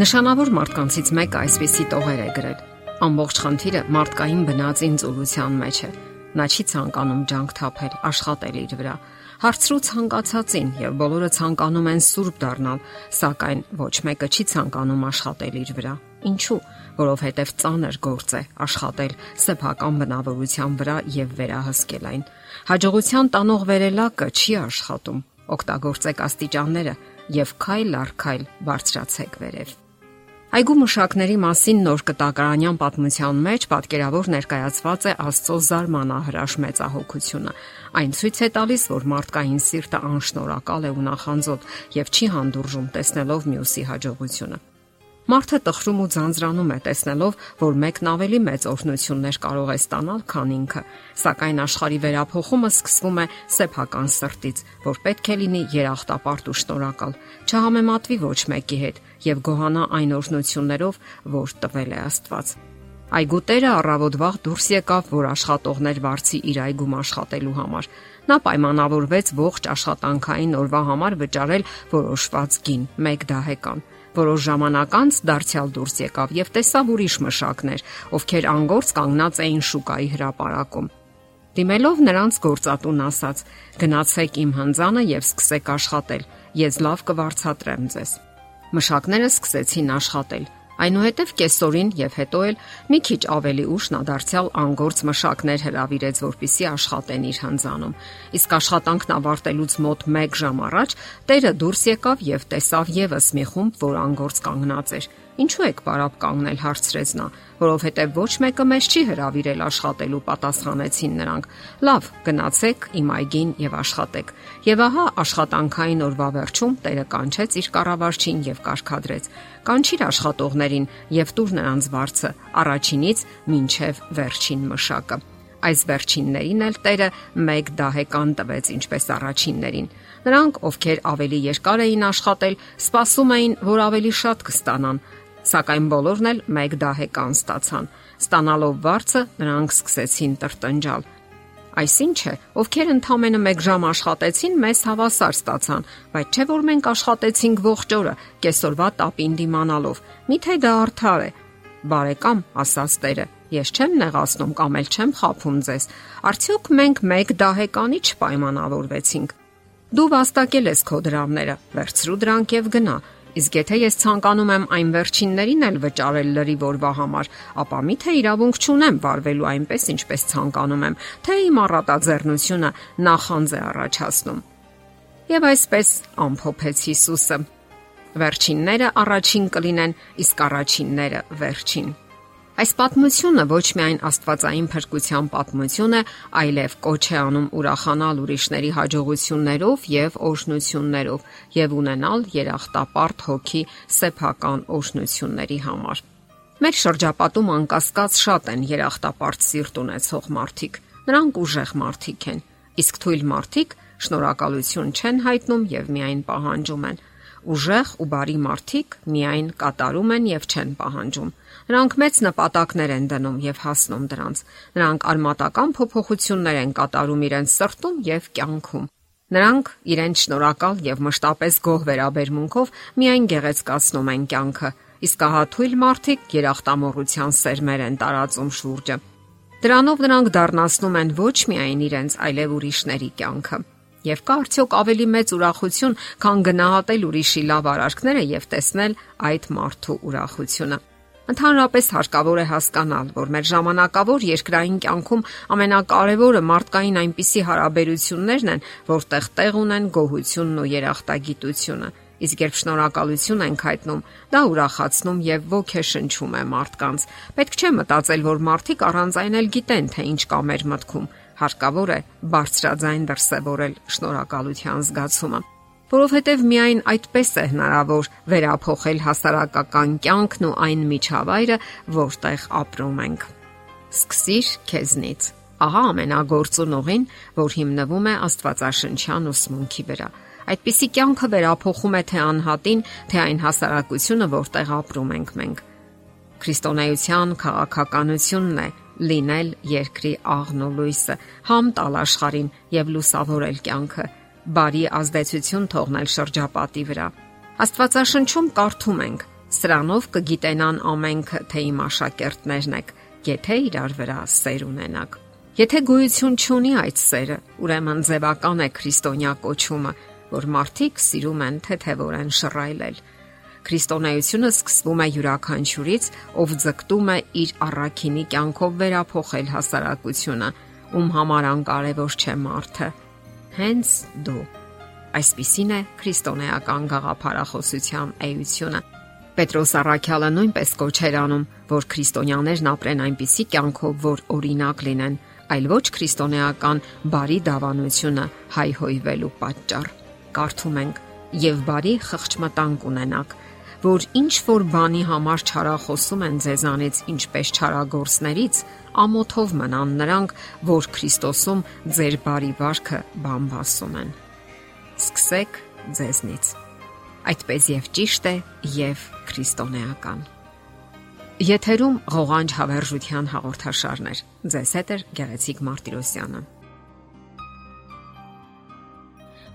Նշանավոր մարդկանցից մեկը այսպեսի տողեր է գրել. Ամբողջ խնդիրը մարդկային բնածին ծուլության մեջ է։ Նա չի ցանկանում ջանք թափել, աշխատել իր վրա։ Հարցրու ցանկացածին եւ բոլորը ցանկանում են սուրբ դառնալ, սակայն ոչ մեկը չի ցանկանում աշխատել իր վրա։ Ինչու՞, որովհետև ծանր գործ է աշխատել սեփական բնավորության վրա եւ վերահսկել այն։ Հաջողության տանող վերելակը չի աշխատում։ Օգտագործեք աստիճանները եւ քայլ առ քայլ բարձրացեք վերև։ Այգու մշակների մասին նոր կտակարանյան պատմության մեջ պատկերավոր ներկայացված է Աստծո զարմանահրաշ մեծահոգությունը։ Այն ցույց է տալիս, որ մարդկային սիրտը անշնորհակալ է ու նախանձոտ եւ չի հանդուրժում տեսնելով մյուսի հաջողությունը։ Մարդը տխրում ու ձանձրանում է տեսնելով, որ մեկն ավելի մեծ օրհնություններ կարող է ստանալ, քան ինքը, սակայն աշխարհի վերափոխումը սկսվում է սեփական սրտից, որ պետք է լինի երախտապարտ ու շնորհակալ, չհամեմատվի ոչ մեկի հետ եւ գոհանա այն օրհնություններով, որ տվել է Աստված։ Այգու տերը առավոտ վաղ դուրս եկավ, որ աշխատողներ վարձի իր այգում աշխատելու համար։ Նա պայմանավորվեց ողջ աշխատանքային օրվա համար վճարել որոշված գին՝ 1 դահեկան։ Որոշ ժամանակ անց դարձյալ դուրս եկավ եւ տեսավ ուրիշ մշակներ, ովքեր անգործ կանգնած էին շուկայի հրապարակում։ Դիմելով նրանց գործատուն ասաց. «Գնացեք իմ հնձանը եւ սկսեք աշխատել։ Ես լավ կվարցատրեմ ձեզ»։ Մշակները սկսեցին աշխատել Այնուհետև կեսօրին եւ հետո էլ մի քիչ ավելի ուշ նա դարձյալ անգործ մշակներ հravirեց, որpիսի աշխատեն իր հանձանում։ Իսկ աշխատանքն ավարտելուց մոտ 1 ժամ առաջ տերը դուրս եկավ եւ տեսավ եւս մի խումբ, որ անգործ կանգնած էր։ Ինչու եք պարապ կանգնել, հարցրեց նա, որովհետև ոչ մեկը մեզ չի հravirել աշխատելու, պատասխանեցին նրանք։ Լավ, գնացեք իմ այգին եւ աշխատեք։ Եվ ահա աշխատանքային օրվա վերջում Տերը կանչեց իր կառավարչին եւ կարգադրեց. Կանչիր աշխատողներին եւ տուր նրանց վարձը առաջինից մինչեւ վերջին մշակը այս վերջիններին էլ Տերը 1 դահեկան տվեց ինչպես առաջիններին։ Նրանք, ովքեր ավելի երկար էին աշխատել, սպասում էին, որ ավելի շատ կստանան, Սակայն բոլորն էլ մեկ դահեկան ստացան։ Ստանալով վարձը նրանք սկսեցին տրտնջալ։ Այսինչ է, ովքեր ընդամենը 1 ժամ աշխատեցին, մեզ հավասար ստացան, բայց չէ որ մենք աշխատեցինք ողջ օրը, կեսօրվա տապին դիմանալով։ Միթե դա արդար է։ Բարեկամ, ասաց Տերը, ես չեմ նեղացնում կամ էլ չեմ խափում ձեզ։ Արդյոք մենք 1 դահեկանի չպայմանավորվեցինք։ Դու վաստակել ես քո դրամները, վերցրու դրանք եւ գնա Իսկ եթե ես ցանկանում եմ այն վերջիններին էլ վճարել լրիվ օրվա համար, ապա միթե իրավունք չունեմ վարվելու այնպես, ինչպես ցանկանում եմ, թե իմ առատաձեռնությունը նախանձ է առաջացնում։ Եվ այսպես ամփոփեց Հիսուսը. Վերջինները առաջին կլինեն, իսկ առաջինները վերջին։ Այս պատմությունը ոչ միայն Աստվածային փրկության պատմություն է, այլև կոչ է անում ուրախանալ ուրիշների հաջողություններով եւ օրհնություններով եւ ունենալ երախտապարտ հոգի սեփական օրհնությունների համար։ Մեր շրջապատում անկասկած շատ են երախտապարտ սիրտ ունեցող մարդիկ։ Նրանք ուժեղ մարդիկ են, իսկ թույլ մարդիկ շնորհակալություն չեն հայտնում եւ միայն պահանջում են։ Ուժեղ ու բարի մարդիկ միայն կատարում են եւ չեն պահանջում։ Նրանք մեծ նպատակներ են դնում եւ հասնում դրանց։ Նրանք արմատական փոփոխություններ են կատարում իրենց սրտում եւ կյանքում։ Նրանք իրենց շնորհակալ եւ մշտապես գոհ վերաբերմունքով միայն գեղեցկացնում են կյանքը, իսկ ահա թույլ մարդիկ երախտամոռության սերմեր են տարածում շուրջը։ Դրանով նրանք դառնացնում են ոչ միայն իրենց, այլև ուրիշների կյանքը։ Եվ կա արդյոք ավելի մեծ ուրախություն, քան գնահատել ուրիշի լավ արարքները եւ տեսնել այդ մարդու ուրախությունը։ Ընդհանրապես հարկավոր է հասկանալ, որ մեր ժամանակավոր երկրային կյանքում ամենակարևորը մարդկային այնպիսի հարաբերություններն են, որտեղ տեղ ունեն գոհությունն ու երախտագիտությունը։ Իսկ երբ շնորհակալություն ենք հայտնում, դա ուրախացնում եւ ոգեշնչում է մարդկանց։ Պետք չէ մտածել, որ մարդիկ առանց այն էլ գիտեն, թե ինչ կա մեր մտքում։ Հարկավոր է բարձրաձայն դրսևորել շնորհակալության զգացումը որովհետև միայն այդպես է հնարավոր վերափոխել հասարակական կյանքն ու այն միջավայրը, որտեղ ապրում ենք։ Սկսիր քեզնից։ Ահա ամենագործուն ուղին, որ հիմնվում է Աստվածաշնչյան ուսմունքի վրա։ Այդպիսի կյանքը վերափոխում է թե անհատին, թե այն հասարակությունը, որտեղ ապրում ենք մենք։ Քրիստոնեության քաղաքականությունն է լինել երկրի աղն ու լույսը, համ տալ աշխարհին եւ լուսավորել կյանքը բարի ազդեցություն թողնել շրջապատի վրա։ Աստվածաշնչում կարդում ենք. Սրանով կգիտենան ամենքը, թե իմ աշակերտներն եք, եթե իրար վրա սեր ունենաք։ Եթե գոյություն չունի այդ սերը, ուրեմն ձևական է քրիստոնյա կոչումը, որ մարդիկ սիրում են թեթևորեն շռայլել։ Քրիստոնեությունը սկսվում է յուրաքանչյուրից, ով ձգտում է իր առաքինի կյանքով վերափոխել հասարակությունը, ում համար անկարևոր չէ մարդը։ Հենց դու Այսպիսին է քրիստոնեական գաղափարախոսության էությունը։ Պետրոս Արաքյալը նույնպես կոչ էր անում, որ քրիստոնյաներն ապրեն այնպիսի կյանքով, որ օրինակ լինեն, այլ ոչ քրիստոնեական բարի դավանությունը հայհոյվելու պատճառ։ Կարդում ենք. «Եվ բարի խղճմտանք ունենաք, որ ինչ որ բանի համար չարախոսում են ձեզանից, ինչպես չարագործներից, ամոթով մնան նրանք, որ Քրիստոսում ձեր բարի վարքը բամբասում են»։ Սկսեք ձեզնից այդպես եւ ճիշտ է եւ քրիստոնեական։ Եթերում ղողանջ հավերժության հաղորդաշարներ։ Ձեզ հետ է Գեղեցիկ Մարտիրոսյանը։